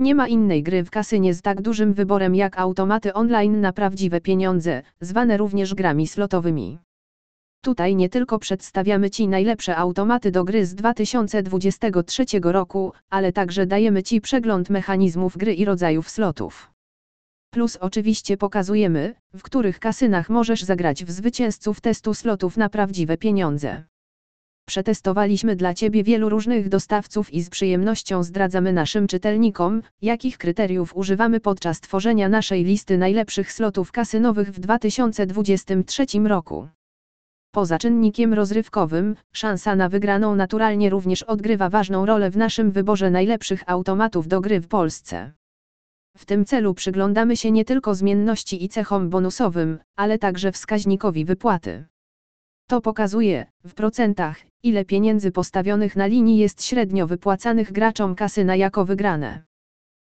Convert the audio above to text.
Nie ma innej gry w kasynie z tak dużym wyborem jak automaty online na prawdziwe pieniądze, zwane również grami slotowymi. Tutaj nie tylko przedstawiamy Ci najlepsze automaty do gry z 2023 roku, ale także dajemy Ci przegląd mechanizmów gry i rodzajów slotów. Plus oczywiście pokazujemy, w których kasynach możesz zagrać w zwycięzców testu slotów na prawdziwe pieniądze. Przetestowaliśmy dla Ciebie wielu różnych dostawców i z przyjemnością zdradzamy naszym czytelnikom, jakich kryteriów używamy podczas tworzenia naszej listy najlepszych slotów kasynowych w 2023 roku. Poza czynnikiem rozrywkowym, szansa na wygraną naturalnie również odgrywa ważną rolę w naszym wyborze najlepszych automatów do gry w Polsce. W tym celu przyglądamy się nie tylko zmienności i cechom bonusowym, ale także wskaźnikowi wypłaty. To pokazuje, w procentach, ile pieniędzy postawionych na linii jest średnio wypłacanych graczom kasyna jako wygrane.